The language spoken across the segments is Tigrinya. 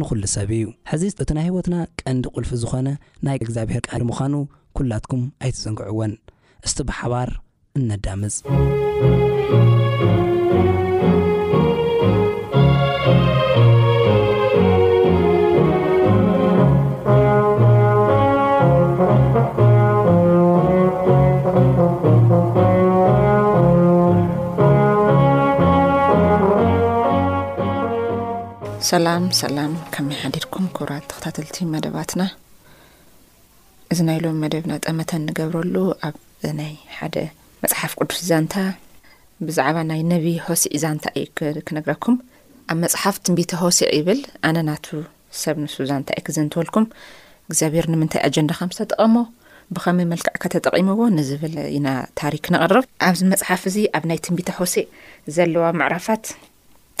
ንኹሉ ሰብ እዩ። ሕዚስ እቲ ናይ ሕይወትና ቀንዲ ቁልፊ ዝኾነ ናይ እግዚኣብሔር ቃል ምዃኑ ኩላትኩም ኣይትዘንግዕዎን። እስቲ ብሓባር እነዳምፅ። ሰላም ሰላም ከመይ ሓዲርኩም ኩራት ተኸታተልቲ መደባትና እዚ ናይ ሎም መደብና ጠመተ እንገብረሉ ኣብ ናይ ሓደ መፅሓፍ ቅዱስ ዛንታ ብዛዕባ ናይ ነቢ ሆስዒ ዛንታ እዩ ክነግረኩም ኣብ መፅሓፍ ትንቢተ ሆስዕ ይብል ኣነ ናቱ ሰብ ንሱ ዛንታ እዩ ክዘንትወልኩም እግዚኣብሔር ንምንታይ ኣጀንዳ ከም ዝተጠቐሞ ብኸመይ መልክዕ ከተጠቒምዎ ንዝብል ኢና ታሪክ ነቕርብ ኣብዚ መፅሓፍ እዚ ኣብ ናይ ትንቢተ ሆሴ ዘለዋ ምዕራፋት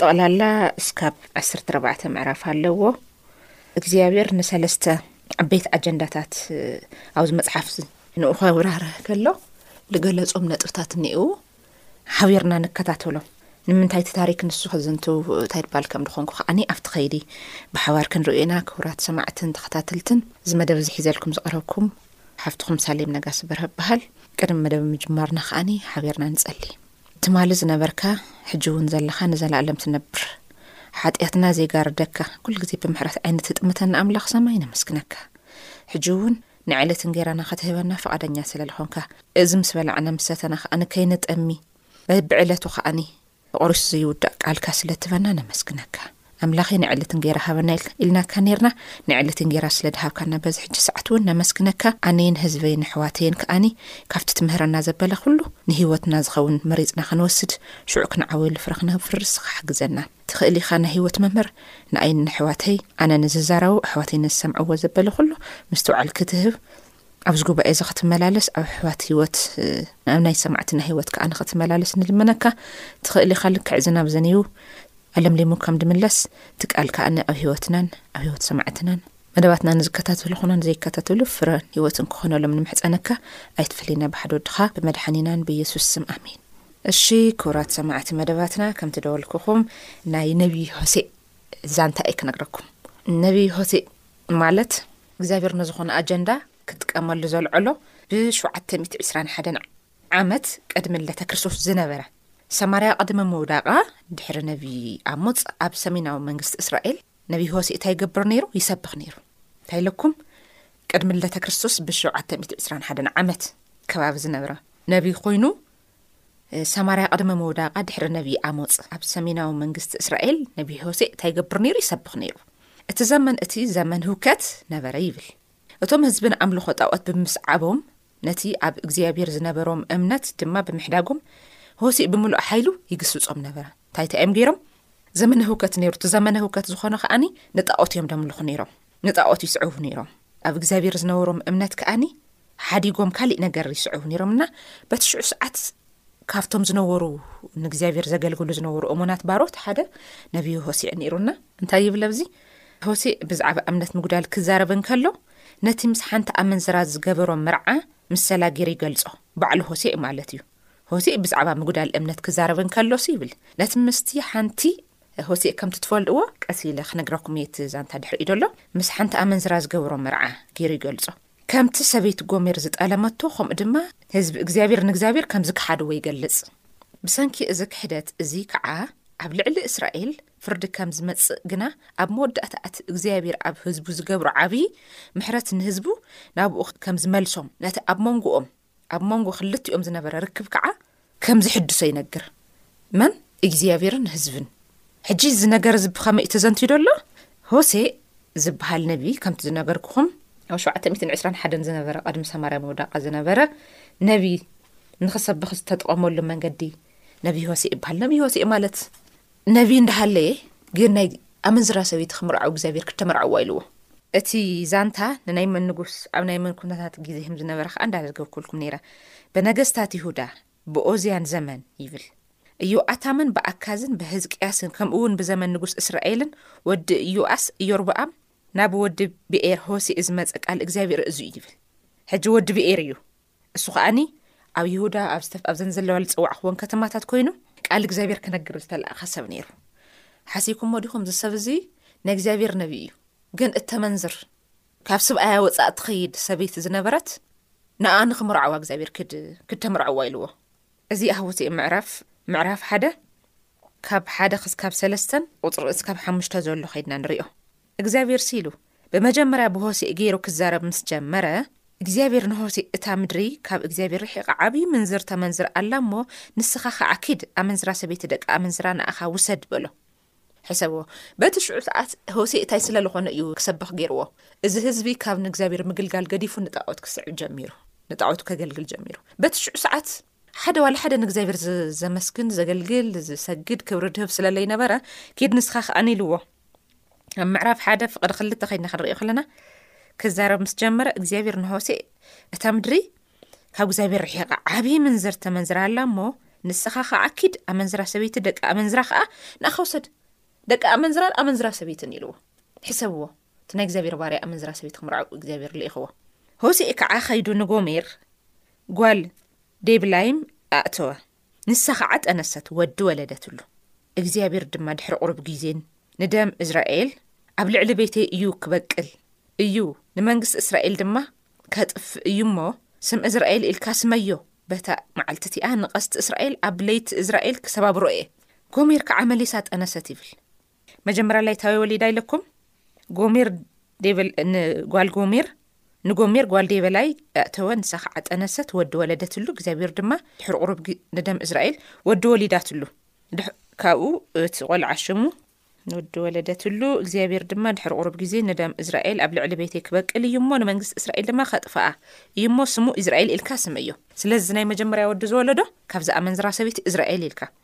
ጠቕላላ እስካብ ዓሰርተ ኣርባዕተ ምዕራፍ ኣለዎ። እግዚኣብሔር ንሰለስተ ዓበይቲ ኣጀንዳታት ኣብዚ መፅሓፍ እዚ ንኡ ከብራህርህ ከሎ ዝገለፆም ነጥብታት እኒኡ ሓቢርና ንከታተሎም ንምንታይ እቲ ታሪክ ንሱ ክዝንቱ እንታይ ድባል ከም ድኾንኩ ከዓኒ ኣብቲ ከይዲ ብሓባር ክንሪኦ ኢና ክቡራት ሰማዕትን ተኸታተልትን እዚ መደብ እዚ ሒዘልኩም ዝቐረብኩም ሓፍትኹም ሳሌም ነጋሲ በርሀ በሃል ቅድሚ መደብ ምጅማርና ከዓኒ ሓቢርና ንጸሊ ትማሊ ዝነበርካ ሕጂ እውን ዘለኻ ንዘላእለም ትነብር ሓጢኣትና ዘይጋርደካ ኩሉ ግዜ ብምሕረት ዓይኒ ትጥምተና ኣምላኽ ሰማይ ነመስግነካ ሕጂ እውን ንዕለት እንጌራና ኸትህበና ፍቓደኛ ስለ ልኾንካ እዚ ምስ በላዕና ምስ ሰተና ኸዓ ንከይንጠሚ በብዕለቱ ኸዓኒ ቖሪሱ ዘይውዳእ ቃልካ ስለ ትበና ነመስግነካ ኣምላኸይ ንዕልቲ እንጌራ ሃበና ኢልናካ ነርና ንዕልቲ እንጌራ ስለ ድሃብካና በዚ ሕጂ ሰዓት እውን ነመስግነካ ኣነይን ህዝበይን ኣሕዋተይን ከኣኒ ካብቲ ትምህረና ዘበለ ኩሉ ንህይወትና ዝኸውን መሪጽና ክንወስድ ሽዑ ክንዓወየሉ ፍረ ክነፍሪ ንስኻ ሓግዘና ትኽእል ኢኻ ናይ ህይወት መምህር ንኣይን ነሕዋተይ ኣነ ንዝዛረቡ ኣሕዋተይ ንዝሰምዕዎ ዘበለ ኩሉ ምስትውዓል ክትህብ ኣብዚ ጉባኤ እዚ ክትመላለስ ኣብ ኣሕዋት ህይወት ናብ ናይ ሰማዕትና ህይወት ከዓ ንክትመላለስ ንልመነካ ትኽእል ኢኻ ልክዕ ዝናብ ዘንዩ ኣለምሊሙ ከም ድምለስ ትቃል ከዓ ኣብ ህይወትናን ኣብ ህይወት ሰማዕትናን መደባትና ንዝከታተሉ ኹናን ዘይከታተሉ ፍረ ህይወት እንክኾነሎም ንምሕፀነካ ኣይትፍለና ብሓደ ወድኻ ብመድሓኒናን ብየሱስ ስም ኣሜን እሺ ክብራት ሰማዕቲ መደባትና ከምቲ ደወልኩኹም ናይ ነቢይ ሆሴእ ዛንታ እየ ክነግረኩም ነቢይ ሆሴእ ማለት እግዚኣብሔር ንዝኾነ ኣጀንዳ ክጥቀመሉ ዘልዐሎ ብ ሸውዓተ ሚእቲ ዕስራን ሓደን ዓመት ቅድሚ ልደተ ክርስቶስ ዝነበረ ሰማርያ ቅድሚ ምውዳቃ ድሕሪ ነቢይ ኣሞጽ ኣብ ሰሜናዊ መንግስቲ እስራኤል ነቢይ ሆሴ እንታይ ገብር ነይሩ ይሰብኽ ነይሩ እንታይ ኢለኩም ቅድሚ ልደተ ክርስቶስ ብ ሸውዓተ ሚእቲ ዕስራን ሓደን ዓመት ከባቢ ዝነብረ ነቢይ ኮይኑ ሰማርያ ቕድሚ ምውዳቓ ድሕሪ ነብዪ ኣሞጽ፣ ኣብ ሰሜናዊ መንግስቲ እስራኤል ነብዪ ሆሴእ እንታይ ይገብር ነይሩ? ይሰብኽ ነይሩ። እቲ ዘመን እቲ ዘመን ህውከት ነበረ ይብል። እቶም ህዝቢ ንኣምልኾ ጣኦት ብምስዓቦም፣ ነቲ ኣብ እግዚኣብሄር ዝነበሮም እምነት ድማ ብምሕዳጎም፣ ሆሴእ ብምሉእ ሓይሉ ይግስጾም ነበረ። እንታይ እንታይ እዮም ገይሮም? ዘመነ ህውከት ነይሩ። እቲ ዘመነ ህውከት ዝዀነ ኸኣኒ ንጣኦት እዮም ደምልኹ ነይሮም። ንጣኦት ይስዕቡ ነይሮም ኣብ እግዚኣብሔር ዝነበሮም እምነት ከኣኒ ሓዲጎም ካሊእ ነገር ይስዕቡ ነይሮም እና በቲ ሽዑ ሰዓት ካብቶም ዝነበሩ ንእግዚኣብሔር ዘገልግሉ ዝነበሩ እሙናት ባሮት ሓደ ነብዩ ሆሴዕ ነይሩና እንታይ ይብል ኣዚ ሆሴዕ ብዛዕባ እምነት ምጉዳል ክዛረብ እንከሎ ነቲ ምስ ሓንቲ ኣመንዝራ ዝገበሮ መርዓ ምስ ሰላጊር ይገልጾ ባዕሉ ሆሴዕ ማለት እዩ ሆሴዕ ብዛዕባ ምጉዳል እምነት ክዛረብ እንከሎስ ይብል ነቲ ምስቲ ሓንቲ ሆሴእ ከምቲ ትፈልጥዎ ቀስ ኢለ ክነግረኩም እየ እቲ ዛንታ ድሕሪኡ ደሎ ምስ ሓንቲ ኣመንዝራ ዝገበሮ መርዓ ጌሩ ይገልጾ ከምቲ ሰበይቲ ጎሜር ዝጠለመቶ ከምኡ ድማ ህዝቢ እግዚኣብሔር ንእግዚኣብሔር ከም ዝከሓድዎ ይገልጽ ብሰንኪ እዚ ክሕደት እዚ ከዓ ኣብ ልዕሊ እስራኤል ፍርዲ ከም ዝመጽእ ግና ኣብ መወዳእታ እቲ እግዚኣብሔር ኣብ ህዝቡ ዝገብሮ ዓብዪ ምሕረት ንህዝቡ ናብኡ ከም ዝመልሶም ነቲ ኣብ መንጎኦም ኣብ መንጎ ክልቲኦም ዝነበረ ርክብ ከኣ ከም ዝሕድሶ ይነግር። መን? እግዚኣብሔርን ህዝብን። ሕጂ እዚ ነገር እዚ ብኸመይ እዩ ተዘንትዩ ዘሎ? ሆሴ ዝበሃል ነቢ ከምቲ ዝነገርኩኹም ኣብ ሸውዓተ ሚእትን ዕስራን ሓደን ዝነበረ ቐድሚ ሰማርያ ምውዳቃ ዝነበረ ነቢ ንኽሰብኽ ዝተጠቐመሉ መንገዲ ነቢ ሆሴ ይበሃል። ነቢ ሆሴ ማለት ነብዪ እንዳሃለየ ግን ናይ ኣመንዝራ ሰበይቲ ክምርዓው እግዚኣብሄር ክተመርዓዋ ኢልዎ። እቲ ዛንታ ንናይ መን ንጉስ ኣብ ናይ መን ኩነታት ግዜ ከም ዝነበረ ከኣ እንዳዘገብኩልኩም ነይረ። በነገስታት ይሁዳ ብኦዝያን ዘመን ይብል። ኢዮኣታምን ብኣካዝን ብህዝቅያስን ከምኡውን ብዘመን ንጉስ እስራኤልን ወዲ ኢዮኣስ ኢዮርብኣም ናብ ወዲ ብኤር ሆሴእ ዝመጸ ቃል እግዚኣብሄር እዙይ እዩ ይብል። ሕጂ ወዲ ብኤር እዩ። እሱ ኸኣኒ ኣብ ይሁዳ ኣብ ዝተፍ ኣብዘን ዘለዋ ዝጸዋዕክዎን ከተማታት ኮይኑ ቃል እግዚኣብሔር ክነግር ዝተላእኸ ሰብ ነይሩ ሓሲብኩሞ ዲኹም ዝሰብ እዙ ናይ እግዚኣብሔር ነቢ እዩ ግን እተመንዝር ካብ ስብኣያ ወፃእ እትኸይድ ሰበይቲ ዝነበረት ንኣ ንክምርዓዋ እግዚኣብሔር ክተምርዐዋ ኢልዎ እዚ ኣህወት እ ምዕራፍ ምዕራፍ ሓደ ካብ ሓደ ክስካብ ሰለስተን ቁፅሪ እስካብ ሓሙሽተ ዘሎ ከይድና ንሪኦ እግዚኣብሔር ሲ ኢሉ ብመጀመርያ ብሆሴእ ገይሩ ክዛረብ ምስ ጀመረ፣ እግዚኣብሄር ንሆሴእ እታ ምድሪ ካብ እግዚኣብሄር ርሒቓ ዓብዪ ምንዝር ተመንዝር ኣላ እሞ፣ ንስኻ ኸኣ ኪድ፣ ኣመንዝራ ሰበይቲ ደቂ ኣመንዝራ ንኣኻ ውሰድ በሎ። ሕሰቦ፣ በቲ ሽዑ ሰዓት ሆሴእ እንታይ ስለ ልኾነ እዩ ክሰብኽ ገይርዎ? እዚ ህዝቢ ካብ ንእግዚኣብሄር ምግልጋል ገዲፉ ንጣዖት ክስዕብ ጀሚሩ፣ ንጣዖቱ ከገልግል ጀሚሩ። በቲ ሽዑ ሰዓት ሓደ ዋላ ሓደ ንእግዚኣብሄር ዘመስግን፣ ዘገልግል፣ ዝሰግድ፣ ክብሪ ድህብ ስለ ለይነበረ፣ ኪድ ንስኻ ኸኣ ኢልዎ። ኣብ ምዕራፍ ሓደ ፍቕዲ ክልተ ከይድና ክንሪኦ ከለና ክዛረብ ምስ ጀመረ እግዚኣብሔር ንሆሴ እታ ምድሪ ካብ እግዚኣብሔር ርሒቓ ዓብዪ ምንዝር ተመንዝራ ኣላ እሞ ንስኻ ከዓ ኪድ ኣመንዝራ ሰበይቲ ደቂ ኣመንዝራ ከዓ ንኣኻ ውሰድ ደቂ ኣመንዝራን ኣመንዝራ ሰበይትን ኢልዎ ሕሰብዎ እቲ ናይ እግዚኣብሔር ባርያ ኣመንዝራ ሰበይቲ ክምርዓ እግዚኣብሔር ልኢኽዎ ሆሴ ከዓ ከይዱ ንጎሜር ጓል ዴብላይም ኣእተወ ንሳ ኸዓ ጠነሰት፣ ወዲ ወለደትሉ። እግዚኣብሄር ድማ ድሕሪ ቝሩብ ጊዜ፣ ንደም እዝራኤል ኣብ ልዕሊ ቤተይ እዩ ኪበቅል እዩ፣ ንመንግስቲ እስራኤል ድማ ኬጥፍእ እዩ እሞ፣ ስም እዝራኤል ኢልካ ስመዮ፣ በታ መዓልቲ እቲኣ ንቐስት እስራኤል ኣብ ለይቲ እዝራኤል ክሰባብሮ እየ። ጎሜር ከዓ መሊሳ ጠነሰት ይብል። መጀመርያ ላይ ታወይ ወሊዳ ኢለኩም ጎሚር ደበል ንጓል ጎሚር ንጎሚር ጓል ደበላይ ኣእተወ ንሳ ከዓ ጠነሰት ወዲ ወለደትሉ እግዚኣብሔር ድማ ሕርቁሩብ ንደም እስራኤል ወዲ ወሊዳትሉ ካብኡ እቲ ቆልዓ ሽሙ ንወዲ ወለደትሉ እግዚኣብሔር ድማ ድሕሪ ቁሩብ ግዜ ንደም እስራኤል ኣብ ልዕሊ ቤተይ ክበቅል እዩ እሞ ንመንግስቲ እስራኤል ድማ ከጥፍኣ እዩ እሞ ስሙ እስራኤል ኢልካ ስመዮ ስለዚ ናይ መጀመርያ ወዲ ዝወለዶ ካብዚ ኣመንዝራ ሰበይቲ እስራኤል ኢልካ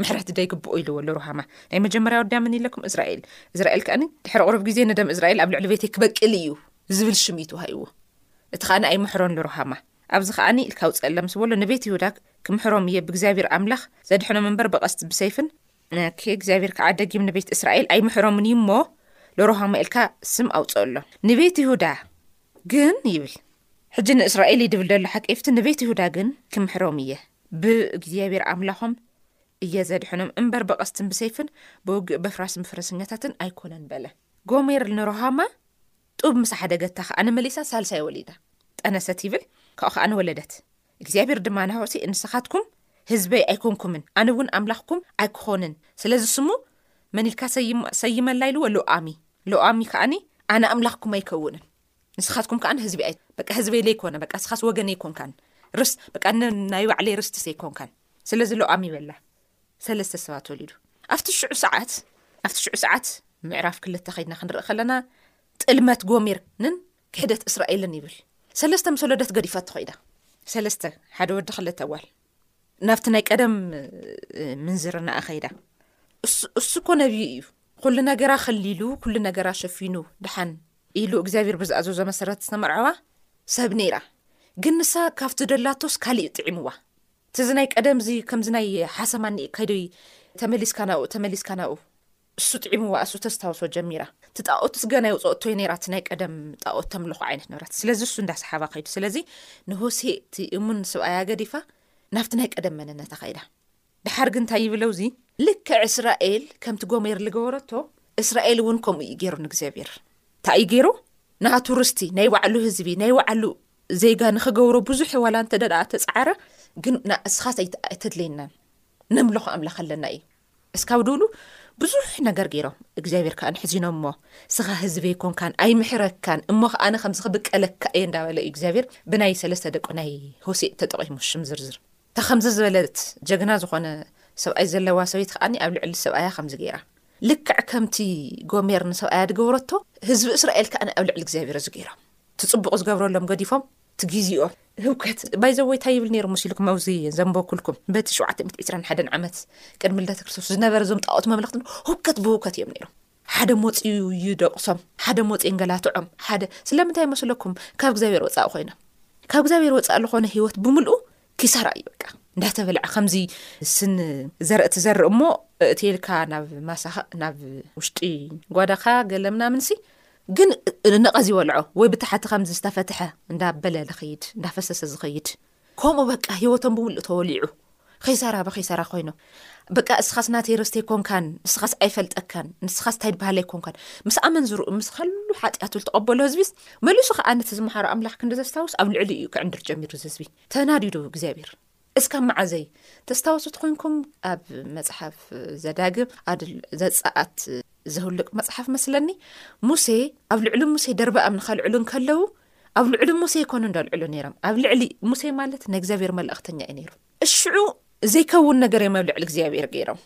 ምሕረት ደይግብኦ ኢልዎ ኣሎ ሩሃማ ናይ መጀመርያ ወድያ መን ኢለኩም እዝራኤል እዝራኤል ከኣኒ ድሕሪ ቕሩብ ግዜ ንደም እዝራኤል ኣብ ልዕሊ ቤተይ ክበቅል እዩ ዝብል ሽም እዩ ተዋሂብዎ እቲ ከኣኒ ኣይምሕሮን ልሩሃማ ኣብዚ ከኣኒ ኢልካ ውፅእለ ምስ በሎ ንቤት ይሁዳ ክምሕሮም እየ ብእግዚኣብሔር ኣምላኽ ዘድሕኖም እምበር ብቐስት ብሰይፍን ኬ እግዚኣብሔር ከዓ ደጊም ንቤት እስራኤል ኣይምሕሮምን እዩ እሞ ልሩሃማ ኢልካ ስም ኣውፅእሎ ንቤት ይሁዳ ግን ይብል ሕጂ ንእስራኤል ይድብል ደሎ ሓቂፍቲ ንቤት ይሁዳ ግን ክምሕሮም እየ ብእግዚኣብሔር ኣምላኾም እየ ዘድሕኖም እምበር ብቐስትን ብሰይፍን ብውግእ በፍራስን ብፈረሰኛታትን ኣይኮነን በለ። ጎሜር ንሮሃማ ጡብ ምስ ሓደገታ ከኣ ንመሊሳ ሳልሳይ ወሊዳ ጠነሰት ይብል ካብኡ ከኣ ንወለደት እግዚኣብሔር ድማ ናሆሴ እንስኻትኩም ህዝበይ ኣይኮንኩምን ኣነ እውን ኣምላኽኩም ኣይክኾንን ስለዚ ስሙ መን ኢልካ ሰይመላ ኢልዎ ሎኣሚ ሎኣሚ ከኣኒ ኣነ ኣምላኽኩም ኣይከውንን ንስኻትኩም ከኣ ንህዝቢ ኣይ በቃ ህዝበይ ለይኮነ በቃ ንስኻስ ወገነይ ኮንካን ርስ በቃ ናይ ባዕለይ ርስቲስ ኣይኮንካን ስለዚ ሎኣሚ በላ ሰለስተ ሰባት ወሊዱ ኣብቲ ሽዑ ሰዓት ኣብቲ ሽዑ ሰዓት ምዕራፍ ክልተ ከይድና ክንርኢ ከለና ጥልመት ጎሚርንን ክሕደት እስራኤልን ይብል ሰለስተ ምስ ወለደት ገዲፋት ተኸኢዳ ሰለስተ ሓደ ወዲ ክልተ ዋል ናብቲ ናይ ቀደም ምንዝርናኣ ኸይዳ እሱ ኮነብዩ እዩ ኩሉ ነገራ ከሊሉ ኩሉ ነገራ ሸፊኑ ድሓን ኢሉ እግዚኣብሔር ብዝኣዘዞ መሰረት ዝተመርዐዋ ሰብ ነይራ ግን ንሳ ካብቲ ደላቶስ ካሊእ ጥዒምዋ ትዚ ናይ ቀደም እዚ ከምዚ ናይ ሓሰማ ኒእ ከይዶይ ተመሊስካ ናብኡ ተመሊስካ ናብኡ እሱ ጥዒምዋ እሱ ተስታውሶ ጀሚራ እቲ ጣኦትስ ገና የውፀኦቶይ ነይራ እቲ ናይ ቀደም ጣኦት ተምልኾ ዓይነት ንብረት ስለዚ እሱ እንዳሰሓባ ከይዱ ስለዚ ንሆሴ እቲ እሙን ስብኣያ ገዲፋ ናብቲ ናይ ቀደም መንነታ ከይዳ ደሓር ግን እንታይ ይብል እውዚ ልክዕ እስራኤል ከምቲ ጎሜር ልገበረቶ እስራኤል እውን ከምኡ እዩ ገይሩ ንእግዚኣብሔር እንታይ እዩ ገይሩ ናቱ ርስቲ ናይ ባዕሉ ህዝቢ ናይ ባዕሉ ዜጋ ንክገብሮ ብዙሕ ዋላ እንተ ደኣ ተፃዓረ ግን ንእስኻስ ኣይተድለየናን ነምልኾ ኣምላኽ ኣለና እዩ እስካብ ድብሉ ብዙሕ ነገር ገይሮም እግዚኣብሔር ከዓ ንሕዚኖ እሞ ስኻ ህዝበ ይኮንካን ኣይምሕረካን እሞ ከዓነ ከምዚ ክብቀለካ እየ እንዳበለ እዩ እግዚኣብሔር ብናይ ሰለስተ ደቂ ናይ ሆሴእ ተጠቂሙ ሽም ዝርዝር እታ ከምዚ ዝበለት ጀግና ዝኾነ ሰብኣይ ዘለዋ ሰበይቲ ከኣ ኣብ ልዕሊ ሰብኣያ ከምዚ ገይራ። ልክዕ ከምቲ ጎሜር ንሰብኣያ ዝገበረቶ፣ ህዝቢ እስራኤል ከኣ ኣብ ልዕሊ እግዚኣብሔር እዚ ገይሮም። እቲ ጽቡቕ ዝገብረሎም ገዲፎም እቲ ግዜኦም ህውከት ባይዘወይ እንታይ ይብል ነይሩ ምስ ኢልኩም ኣብዚ ዘንበብኩልኩም በቲ ሸውዓተ ሚእቲ ዕስራን ሓደን ዓመት ቅድሚ ልደተ ክርስቶስ ዝነበረ እዞም ጣኦት መምለኽቲ ህውከት ብህውከት እዮም ነይሮም ሓደ ሞጺኡ ይደቕሶም፣ ሓደ ሞጺ የንገላትዖም፣ ሓደ ስለምንታይ መስለኩም ካብ እግዚኣብሔር ወጻኢ ኮይኖም ካብ እግዚኣብሔር ወፃኢ ዝኾነ ህይወት ብምልኡ ኪሳራ እዩ በቃ እንዳተበልዐ ከምዚ ስን ዘርእቲ ዘር እሞ እቲልካ ናብ ማሳኽ ናብ ውሽጢ ጓዳኻ ገለምና ምንሲ ግን ነቐ ዚበልዖ ወይ ብታሓቲ ከምዚ ዝተፈትሐ እንዳበለ ዝኸይድ እንዳፈሰሰ ዝኸይድ ከምኡ በቃ ሂወቶም ብውልቅ ተወሊዑ ኺሳራ ብኺሳራ ኮይኖም በቃ እስኻስ ናተይ ርስቲ ኣይኮንካን ንስኻስ ኣይፈልጠካን ንስኻስ ታይ ድበሃል ኣይኮንካን ምስ ኣመንዝርኡ ምስ ኸሉ ሓጢኣቱ ዝተቐበሎ ህዝቢስ መሊሱ ኸዓ ነቲ ዝመሓሮ ኣምላኽ ክንዲ ዘስታውስ ኣብ ልዕሊ እዩ ክዕንድር ጀሚሩ እዚ ህዝቢ ተናዲዱ እግዚኣብሔር እስካብ መዓዘይ ተስታወሱት ኮንኩም ኣብ መፅሓፍ ዘዳግም ኣድል ዘፃኣት ዘውልቅ መፅሓፍ መስለኒ ሙሴ ኣብ ልዕሊ ሙሴ ደርበኣም ንኸልዕሉ እንከለዉ ኣብ ልዕሊ ሙሴ ይኮኑ ደልዕሉ ነይሮም ኣብ ልዕሊ ሙሴ ማለት ንእግዚኣብሔር መልእኽተኛ እዩ ነይሩ እሽዑ ዘይከውን ነገር እዮም ኣብ ልዕሊ እግዚኣብሔር ገይሮም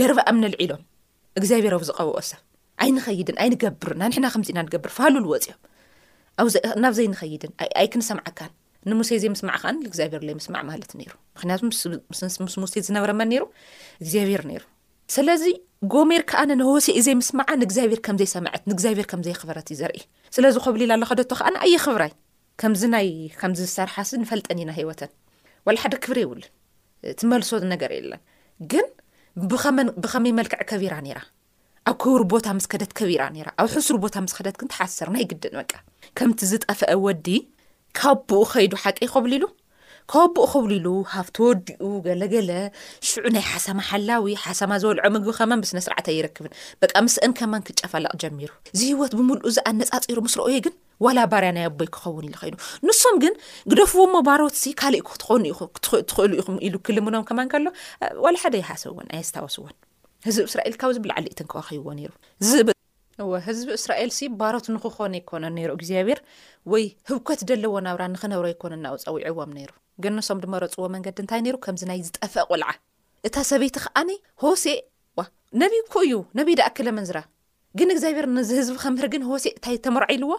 ደርቢ ኣም ነልዒሎም እግዚኣብሔር ኣብ ዝቐበኦ ሰብ ኣይንኸይድን ኣይንገብርን ኣንሕና ከምዚ ኢና ንገብር ፋሉሉ ወፅኦም ናብ ዘይንኸይድን ኣይክንሰምዓካን ንሙሴ ዘይ ምስማዕ ከዓን እግዚኣብሔር ለይ ምስማዕ ማለት ነይሩ ምክንያቱ ምስ ሙሴ ዝነብረመን ነይሩ እግዚኣብሔር ነይሩ ስለዚ ጎሜር ከኣ ንሆሴእ ዘይምስማዓ ንእግዚኣብሄር ከም ዘይሰመዐት ንእግዚኣብሄር ከም ዘየኽበረት እዩ ዘርኢ። ስለዚ ኮብሊላ ልኸደቶ ከኣ ኣየኽብራይ ከምዚ ናይ ከምዚ ዝሰርሓሲ ንፈልጠን ኢና ህይወተን ዋላ ሓደ ክብሪ የብሉን ትመልሶ ነገር የለን ግን ብኸመን ብኸመይ መልክዕ ከቢራ ነይራ ኣብ ክቡር ቦታ ምስ ከደት ከቢራ ነይራ ኣብ ሕሱር ቦታ ምስ ከደት ግን ትሓስር ናይ ግድን በቃ ከምቲ ዝጠፈአ ወዲ ካቡኡ ከይዱ ሓቂ ክብል ኢሉ ካቡኡ ክብል ኢሉ ሃፍቲ ወዲኡ ገለገለ ሽዑ ናይ ሓሰማ ሓላዊ ሓሰማ ዘወልዖ ምግቢ ከመን ብስነስርዓት ኣይረክብን በቃ ምስእን ከመን ክጨፈለቕ ጀሚሩ እዚ ህይወት ብምልኡ እዚ ኣነጻጺሩ ምስ ረኦየ ግን ዋላ ባርያ ናይ ኣቦይ ክኸውን ኢሉ ከይኑ ንሶም ግን ግደፍዎ እሞ ባሮትሲ ካልእ ክትኾኑ ትኽእሉ ኢኹም ኢሉ ክልምኖም ከማን ከሎ ዋላ ሓደ ይሃሰብዎን ኣየስታወስዎን ህዝቢ እስራኤል ካብዚ ብላዕሊ እተንከዋኸይዎ ነይሩ እወ ህዝቢ እስራኤልሲ ባሮት ንክኾኑ ኣይኮነን ነይሩ እግዚኣብሔር ወይ ህውከት ዘለዎ ናብራ ንክነብሩ ኣይኮነን ናብኡ ጸዊዕዎም ነይሩ ግን ንሶም ድመረጽዎ መንገዲ እንታይ ነይሩ ከምዚ ናይ ዝጠፍአ ቆልዓ እታ ሰበይቲ ከዓኒ ሆሴ ዋ ነቢይ እኮ እዩ ነቢይ ደኣክለ መንዝራ ግን እግዚኣብሔር ነዚ ህዝቢ ከምህር ግን ሆሴ እንታይ ተመርዓ ኢልዎ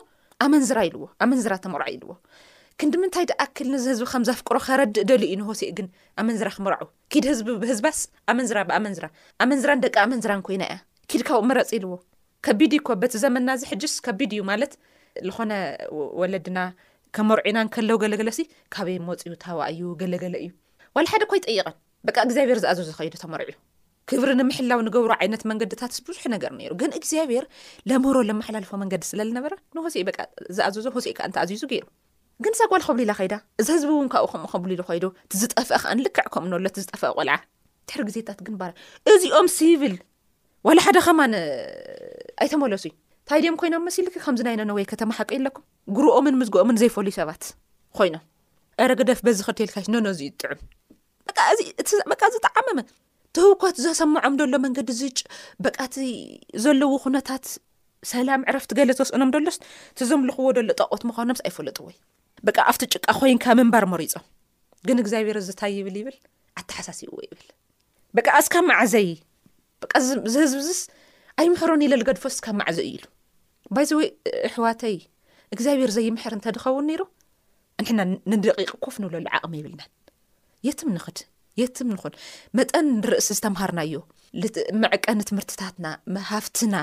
ኣመንዝራ ኢልዎ ኣመንዝራ ተመርዓ ኢልዎ ክንዲ ምንታይ ድኣክል ነዚ ህዝቢ ከም ዘፍቅሮ ከረድእ ደልዩ እዩ ንሆሴእ ግን ኣመንዝራ ክምርዑ ኪድ ህዝቢ ብህዝባስ ኣመንዝራ ብኣመንዝራ ኣመንዝራን ደቂ ኣመንዝራን ኮይና እያ ኪድካ ምረጽ ኢልዎ ከቢድ እዩኮ በቲ ዘመንና እዚ ሕጅስ ከቢድ እዩ ማለት ልኾነ ወለድና ከመርዒና ከለው ገለገለሲ ካበይ ሞፅዩ ታዋ እዩ ገለገለ እዩ ዋላ ሓደ ኮይ ጠይቐን በቃ እግዚኣብሔር ዝኣዘ ዝኸይዱ ተመርዕዩ ክብሪ ንምሕላው ንገብሮ ዓይነት መንገድታትስ ብዙሕ ነገር ነይሩ ግን እግዚኣብሔር ለምህሮ ለመሓላልፎ መንገዲ ስለዝነበረ ንሆሴ በ ዝኣዘዞ ሆሴ ከ እንተኣዚዙ ገይሩ ግን እዛ ጓል ኾብሊላ ከይዳ እዚ ህዝቢ እውን ካብኡ ከምኡ ኾብሊሉ ኮይዱ እቲ ዝጠፍአ ከኣ ልክዕ ከምኡ ነሎ እቲ ዝጠፍአ ቆልዓ ድሕሪ ግዜታት ግን ባር እዚኦም ሲቪል ዋላ ሓደ ከማን ኣይተመለሱ እዩ እንታይ ድም ኮይኖም መሲልኪ ከምዚ ናይ ነነወይ ከተማ ሓቂ ኣለኩም ጉርኦምን ምዝግኦምን ዘይፈልዩ ሰባት ኮይኖም ኣረግደፍ በዚ ክርቴልካሽ ነኖ እዚዩ ጥዑም በቃ እዚ ጠዓመመ ትህውከት ዘሰምዖም ደሎ መንገዲ ዝጭ በቃቲ ዘለዎ ኩነታት ሰላም ዕረፍቲ ገለ ዘስእኖም ደሎስ ትዘምልኽዎ ደሎ ጠቆት ምዃኖምስ ኣይፈለጡ ወይ በቃ ኣብቲ ጭቃ ኮይንካ ምንባር መሪፆም ግን እግዚኣብሔር እዝታይ ይብል ይብል ኣተሓሳሲብዎ ይብል በቃ እስካብ መዓዘይ በቃ ዝህዝብዝስ ኣይምሕሮን ኢለ ልገድፎስ እስካብ መዓዘ እዩ ኢሉ ባይዘወይ እሕዋተይ እግዚኣብሔር ዘይምሕር እንተድኸውን ነይሩ ንሕና ንደቂቅ ኮፍ ንብለሉ ዓቕሚ የብልናን የትም ንኽድ የትም ንኹን መጠን ንርእሲ ዝተምሃርናዮ መዕቀኒ ትምህርትታትና ሃፍትና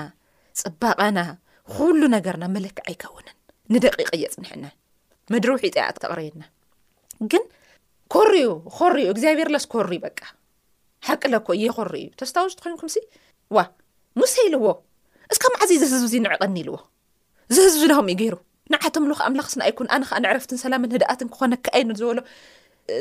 ፅባቐና ኩሉ ነገርና መለክ ኣይከውንን ንደቂቅ እየፅንሐና ምድሪ ውሒጠ እያ ተቕረየና ግን ኮርዩ ኮርዩ እግዚኣብሔር ለስ ኮርዩ በቃ ሓቂ ለኮ እየኮሪ እዩ ተስታወስ ትኮይንኩምሲ ዋ ሙሴ ኢልዎ እስካ ማዓዘ ዝህዝብዚ ንዕቐኒ ኢልዎ ዝህዝብ ዝዳሆም እዩ ገይሩ ንዓቶም ሉክ ኣምላኽ ስና ኣይኩን ኣነ ከዓ ንዕረፍትን ሰላምን ህድኣትን ክኾነ ክኣይኑ ዝበሎ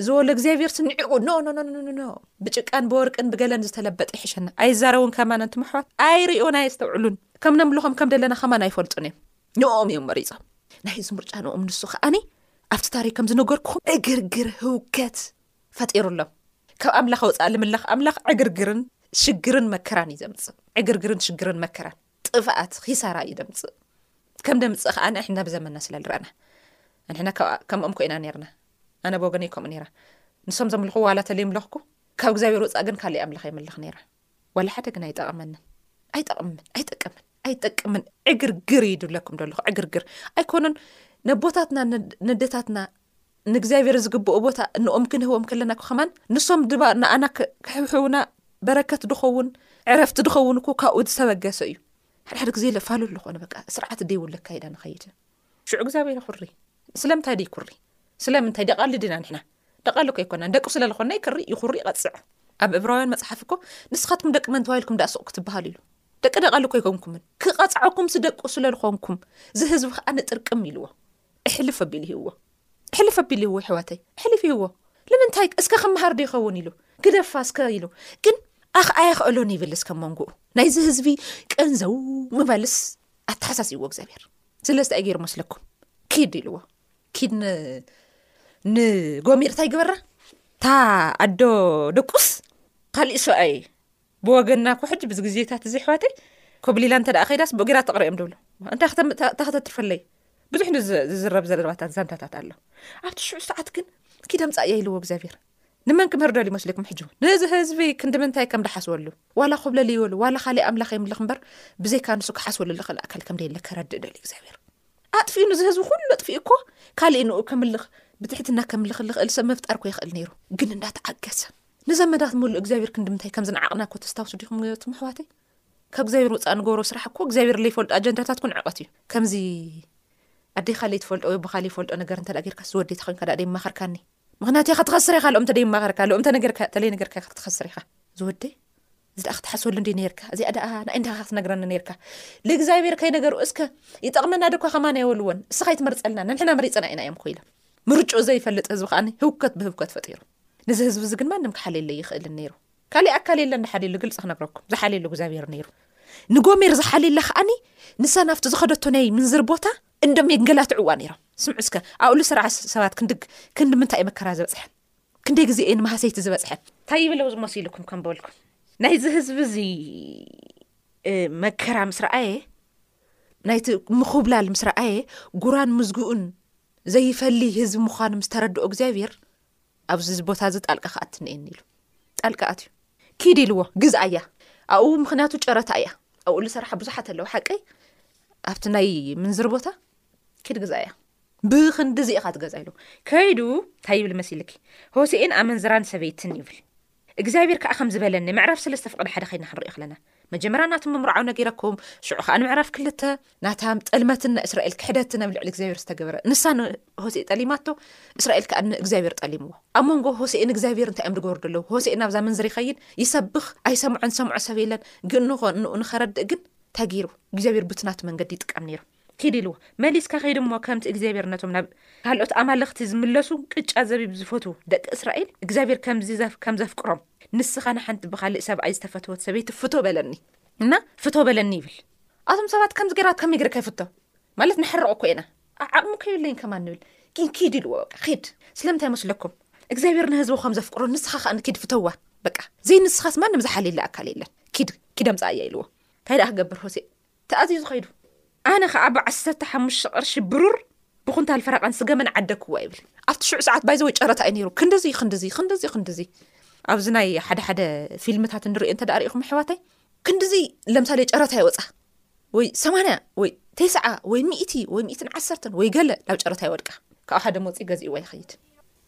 ዝበሎ እግዚኣብሔር ስንዕቁ ኖኖኖኖኖ ብጭቃን ብወርቅን ብገለን ዝተለበጠ ይሕሸና ኣይዛረውን ከማን እንት መሕዋት ኣይርእዮን ኣየስተውዕሉን ከም ነምልኾም ከም ደለና ከማን ኣይፈልጡን እዮም ንኦም እዮም መሪፆም ናይ እዚ ምርጫ ንኦም ንሱ ከዓኒ ኣብቲ ታሪክ ከምዝነገርኩም እግርግር ህውከት ፈጢሩሎም። ካብ ኣምላኽ ወጻኢ ልምለኽ ኣምላኽ ዕግርግርን ሽግርን መከራን እዩ ዘምጽእ። ዕግርግርን ሽግርን መከራን ጥፍኣት ኺሳራ እዩ ደምጽእ። ከም ደምጽእ ከኣ ንሕና ብዘመና ስለ ልረእና ንሕና ከምኦም ኮይና ነርና። ኣነ ብወገነይ ከምኡ ነራ። ንሶም ዘምልኹ ዋላ ተለይምለኽኩ ካብ እግዚኣብሔር ወጻኢ ግን ካልእ ኣምላኽ የምልኽ ነራ። ዋላ ሓደ ግን ኣይጠቕመንን ኣይጠቕምን ኣይጠቅምን ኣይጠቅምን ዕግርግር እዩ ድብለኩም ደለኹ ዕግርግር ኣይኮነን ነቦታትና ነደታትና ንእግዚኣብሔር ዝግብኡ ቦታ ንኦም ክንህቦም ከለና ከማን ንሶም ድባ ንኣና ክሕብሕቡና በረከት ድኸውን ዕረፍቲ ድኸውን እኮ ካብኡ ዝተበገሰ እዩ ሓድሓደ ግዜ ለፋሉ ኣለኾነ በ ስርዓት ደይብሉ ኣካይዳ ንኸይድ ሽዑ እግዚኣብሔር ኩሪ ስለምንታይ ደይ ኩሪ ስለምንታይ ደቃሊ ድና ንሕና ደቓሉ እኮ ኣይኮናን ደቁ ስለ ዝኾናይ ክሪ ይኹሪ ይቐጽዕ ኣብ እብራውያን መጽሓፍ እኮ ንስኻትኩም ደቂ መን ተዋይልኩም ዳኣ ሱቕ ክትበሃሉ ኢሉ ደቂ ደቓሉ እኮ ኣይኮንኩምን ክቐጽዐኩም ስደቁ ስለ ዝኾንኩም እዚ ህዝቢ ከዓ ንጥርቅም ኢልዎ እሕልፍ ኣቢሉ ሂውዎ እሕልፍ ኣቢሉ ሂውዎ ሕዋተይ እሕልፍ ሂውዎ ንምንታይ እስከ ክምሃር ዶ ይኸውን ኢሉ ግደፋ እስከ ኢሉ ግን ኣኽ ኣየኽእሎን ይብል እስከ መንጎኡ ናይዚ ህዝቢ ቀንዘው ምባልስ ኣተሓሳሲዎ እግዚኣብሔር ስለዝታይ ገይሩ መስለኩም ክድ ኢልዎ ኪድ ንጎሚር እንታይ ግበራ እታ ኣዶ ደቁስ ካሊእ ሰብኣይ ብወገና ኮ ሕጂ ብዚ ግዜታት እዚ ኣሕዋተይ ኮብሊላ እንተ ከይዳስ ብእግራ ተቕሪኦም ድብሎ እንታይ እታ ከተትርፈለይ ብዙሕ ዝዝረብ ዘረባታት ዛንታታት ኣሎ ኣብቲ ሽዑ ሰዓት ግን ኪደምፃ እየ ኢልዎ እግዚኣብሔር ንመን ክምህርደል ይመስለኩም ሕጂ እውን ንዚ ህዝቢ ክንዲምንታይ ከም ድሓስበሉ ዋላ ኮብለል ይበሉ ዋላ ካሊእ ኣምላኽ የምልኽ እምበር ብዘይካ ንሱ ክሓስበሉ ዝኽእል ኣካል ከምደየለ ከረድእ ደል እግዚኣብሔር ኣጥፊኡ ንዚ ህዝቢ ኩሉ ኣጥፊኡ እኮ ካልእ ንኡ ከምልኽ ብትሕትና ከምልኽ ልኽእል ሰብ ምፍጣር ኮ ይኽእል ነይሩ ግን እንዳተዓገሰ ንዘመዳት ምሉእ እግዚኣብሔር ክንዲምንታይ ከም ዝንዓቕና ኮ ተስታውሱ ዲኹም ቶም ኣሕዋተይ ካብ እግዚኣብሔር ውፃእ ንገብሮ ስራሕ እኮ እግዚኣብሔር ለይፈልጦ ኣጀንዳታት ኩን ዕቐት እዩ ከምዚ ኣዴካ ለይትፈልጦ ወይ ብካ ለይፈልጦ ነገር እንተ ጌርካ ዝወዴታ ኮይንካ ዳኣ ደይማኸርካኒ ምክንያቱ ካ ትኸስር ኢካ ልኦም ተደይማኸርካ ልኦም ተነገርካ ተለይ ነገርካ ካ ትኸስር ኢካ ዝወደይ እዚ ደኣ ክትሓስበሉ እንዲ ነርካ እዚኣ ደኣ ናይ እንዳ ክትነግረኒ ነርካ ልእግዚኣብሔር ከይነገሩ እስከ ይጠቕመና ድኳ ከማን የበልዎን እስኻ ይትመርጸልና ንሕና መሪጸና ኢና እዮም ኮይሎም ምርጭኡ ዘይፈልጥ ህዝቢ ከዓኒ ህውከት ብህብከት ፈጢሩ ንዚ ህዝቢ እዚ ግን ማንም ክሓልየለ ይኽእልን ነይሩ ካልእ ኣካል የለን ዝሓልየሉ ግልፂ ክነግረኩም ዝሓልየሉ እግዚኣብሔር ነይሩ ንጎሜር ዝሓልየላ ከዓኒ ንሳ ናብቲ ዝኸደቶ ናይ ምንዝር ቦታ እንዶም የንገላትዕዋ ነይሮም ስምዑ እስከ ኣብሉ ስርዓ ሰባት ክንዲ ክንዲ ምንታይ መከራ ዝበፅሐ ክንደይ ግዜ እየ ንመሃሰይቲ ዝበፅሐ። ታይ ይበለው ዝመሲሉኩም ከም በልኩ ናይዚ ህዝቢ እዚ መከራ ምስ ረኣየ ናይቲ ምኹብላል ምስ ረኣየ ጉራን ምዝግኡን ዘይፈሊ ህዝቢ ምዃኑ ምስ ተረድኦ እግዚኣብሔር ኣብዚ ቦታ እዚ ጣልቃ ክኣትንኤኒ ኢሉ ጣልቃ ኣትዩ ኪድ ኢልዎ ግዝኣ እያ ኣብኡ ምክንያቱ ጨረታ እያ ኣብኡ ዝሰራሓ ብዙሓት ኣለዉ ሓቀይ ኣብቲ ናይ ምንዝር ቦታ ኪድ ግዝኣ እያ ብኽንድዚ ኢኻ ትገዛ ኢሉ ከይዱ እንታይ ይብል መሲልኪ ሆሴኤን ኣመንዝራን ሰበይትን ይብል እግዚኣብሔር ከኣ ከምዚ በለኒ ምዕራፍ ሰለስተ ፍቅዲ ሓደ ከይድና ክንሪኦ ከለና መጀመርያ ናቲ ምምርዓው ነጊረኩም ሽዑ ከኣ ንምዕራፍ ክልተ ናታም ጥልመትን ናይ እስራኤል ክሕደትን ኣብ ልዕሊ እግዚኣብሔር ዝተገበረ ንሳ ንሆሴ ጠሊማቶ እስራኤል ከኣ ንእግዚኣብሔር ጠሊምዎ ኣብ መንጎ ሆሴኤ ንእግዚኣብሔር እንታይ እዮም ዝገበሩ ደለዉ ሆሴኤ ናብዛ መንዝር ይኸይድ ይሰብኽ ኣይሰምዖን ዝሰምዖ ሰብ የለን ግን ንኸረድእ ግን ተገይሩ እግዚኣብሔር ብትናቲ መንገዲ ይጥቀም ነይሩ ኪድ ኢሉ መሊስካ ኪድ እሞ ከምቲ እግዚኣብሔር ነቶም ናብ ካልኦት ኣማልኽቲ ዝምለሱ ቅጫ ዘቢብ ዝፈትዉ ደቂ እስራኤል እግዚኣብሔር ከምዚ ከም ዘፍቅሮም ንስኻ ንሓንቲ ብኻሊእ ሰብኣይ ዝተፈተወት ሰበይቲ ፍቶ በለኒ እና ፍቶ በለኒ ይብል ኣቶም ሰባት ከምዚ ገራ ከመይ ገረ ከይፍቶ ማለት ንሕርቕ እኮ ኢና ዓቕሚ ከይብለኝ ከማን ንብል ግን ኪድ ኢልዎ በቃ ኪድ ስለምንታይ መስለኩም እግዚኣብሔር ንህዝቡ ከም ዘፍቅሮ ንስኻ ከዓ ንኪድ ፍተዋ በቃ ዘይንስኻስ ማንም ዝሓልየላ ኣካል የለን ኪድ ኪድ ኣምፃእያ ኢልዎ እንታይ ደኣ ክገብር ሆሴእ ተኣዚዙ ከይዱ። ኣነ ከኣ ብዓሰርተ ሓሙሽተ ቅርሺ ብሩር ብኩንታል ፈረቓን ስገመን ዓደግክዋ ይብል። ኣብቲ ሽዑ ሰዓት ባይዘወይ ጨረታ እዩ ነይሩ። ክንድዚ ክንድዚ ክንድዚ ክንድዚ ኣብዚ ናይ ሓደ ሓደ ፊልምታት ንሪኦ እንተ ደኣ ርኢኹም ኣሕዋተይ ክንድዚ ለምሳሌ ጨረታ ይወጻ ወይ ሰማንያ ወይ ቴስዓ ወይ ሚእቲ ወይ ሚእትን ዓሰርተን ወይ ገለ ናብ ጨረታ ይወድቃ ካብኡ ሓደ መውፅኢ ገዚእዋ ይኸይድ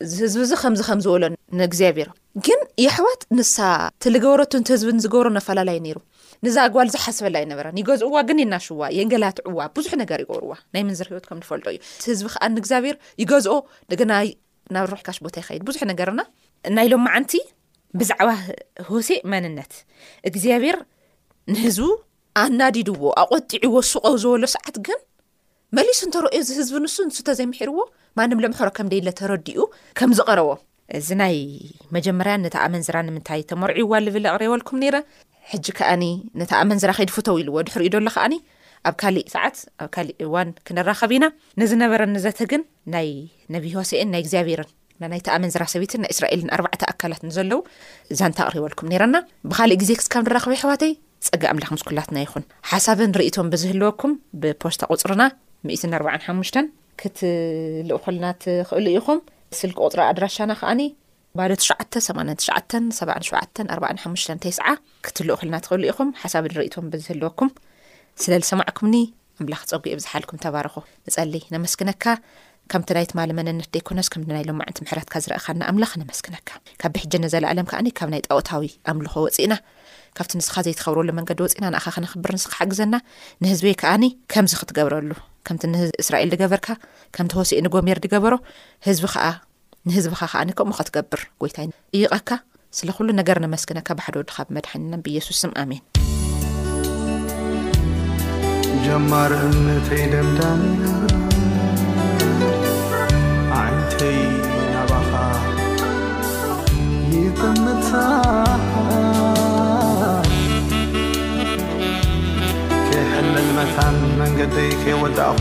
እዚ ህዝቢ እዚ ከምዚ ከም ዝበሎ ንእግዚኣብሔር ግን የሕዋት ንሳ ትልገበረቱን ህዝብን ዝገብሮ ነፈላለይ ነይሩ ንዛ ጓል ዝሓስበላ ኣይነበረን ይገዝእዋ ግን ይናሽዋ የንገላትዕዋ ብዙሕ ነገር ይገብርዋ ናይ ምንዝር ሂወት ከም ንፈልጦ እዩ ህዝቢ ከዓ ንእግዚኣብሔር ይገዝኦ ደገና ናብ ርሕካሽ ቦታ ይኸይድ ብዙሕ ነገርና ናይ ሎም መዓንቲ ብዛዕባ ሆሴ መንነት እግዚኣብሔር ንህዝቡ ኣናዲድዎ ኣቆጢዕዎ ሱቀው ዝበሎ ሰዓት ግን መሊሱ እንተረእዮ እዚ ህዝቢ ንሱ ንሱ ተዘይምሒርዎ ማንም ለምሕሮ ከም ደይለ ተረዲኡ ከም ዝቐረቦ እዚ ናይ መጀመርያ ነቲ ኣመንዝራ ንምንታይ ተመርዕዋ ልብል ኣቕሪበልኩም ነይረ ሕጂ ከኣኒ ነቲ ኣመንዝራ ከይድ ፍተው ኢልዎ ድሕሪኡ ዶሎ ከዓኒ ኣብ ካሊእ ሰዓት ኣብ ካሊእ እዋን ክንራኸብ ኢና ንዝነበረ ንዘተ ግን ናይ ነቢ ሆሴኤን ናይ እግዚኣብሔርን ናይታ ኣመንዝራ ሰበይትን ናይ እስራኤልን ኣርባዕተ ኣካላት ንዘለው ዛንታ ኣቕሪበልኩም ነይረና ብካልእ ግዜ ክስካብ ንራኽበ ኣሕዋተይ ጸጋ ኣምላኽ ምስ ኩላትና ይኹን ሓሳብን ርእይቶን ብዝህለወኩም ብፖስታ ቁጽርና ሚእትን ኣርባዓን ሓሙሽተን ክትልእኹልና ትኽእሉ ኢኹም ስልኪ ቁጽሪ ኣድራሻና ከዓኒ ባዶ ትሽዓተ ሰማንያን ትሽዓተን ሰብዓን ሸውዓተን ኣርባዓን ሓሙሽተን ተስዓ ክትልእኹልና ትኽእሉ ኢኹም ሓሳብን ርእይቶን ብዝህለወኩም ስለ ዝሰማዕኩምኒ ኣምላኽ ጸጉ የብዝሓልኩም ተባረኹ። ንጸሊ ነመስግነካ ከምቲ ናይ ትማሊ መነነት ደይኮነስ ከምዲ ናይ ሎማዕንቲ ምሕረትካ ዝረኣኻና ኣምላኽ ነመስግነካ ካብ ብሕጂ ንዘለኣለም ከኣ ካብ ናይ ጣኦታዊ ኣምልኾ ወጺእና ካብቲ ንስኻ ዘይትኸብረሉ መንገዲ ወጺእና ንኣኻ ክነኽብር ንስኻ ሓግዘና ንህዝበይ ከኣ ከምዚ ክትገብረሉ ከምቲ ንእስራኤል ድገበርካ ከምቲ ሆሴእ ንጎሜር ድገበሮ ህዝቢ ከኣ ንህዝብኻ ከኣኒ ከምኡ ከትገብር ጎይታይ ንጥይቐካ ስለ ኩሉ ነገር ነመስግነካ ብሓደ ወድኻ ብመድሓኒናን ብየሱስ ስም ኣሜን ጀማር እምነተይ ደምዳምያ ዓይንተይ ናባኻ ይጠምታ ከይሕለል መታን መንገደይ ከይወዳእኹ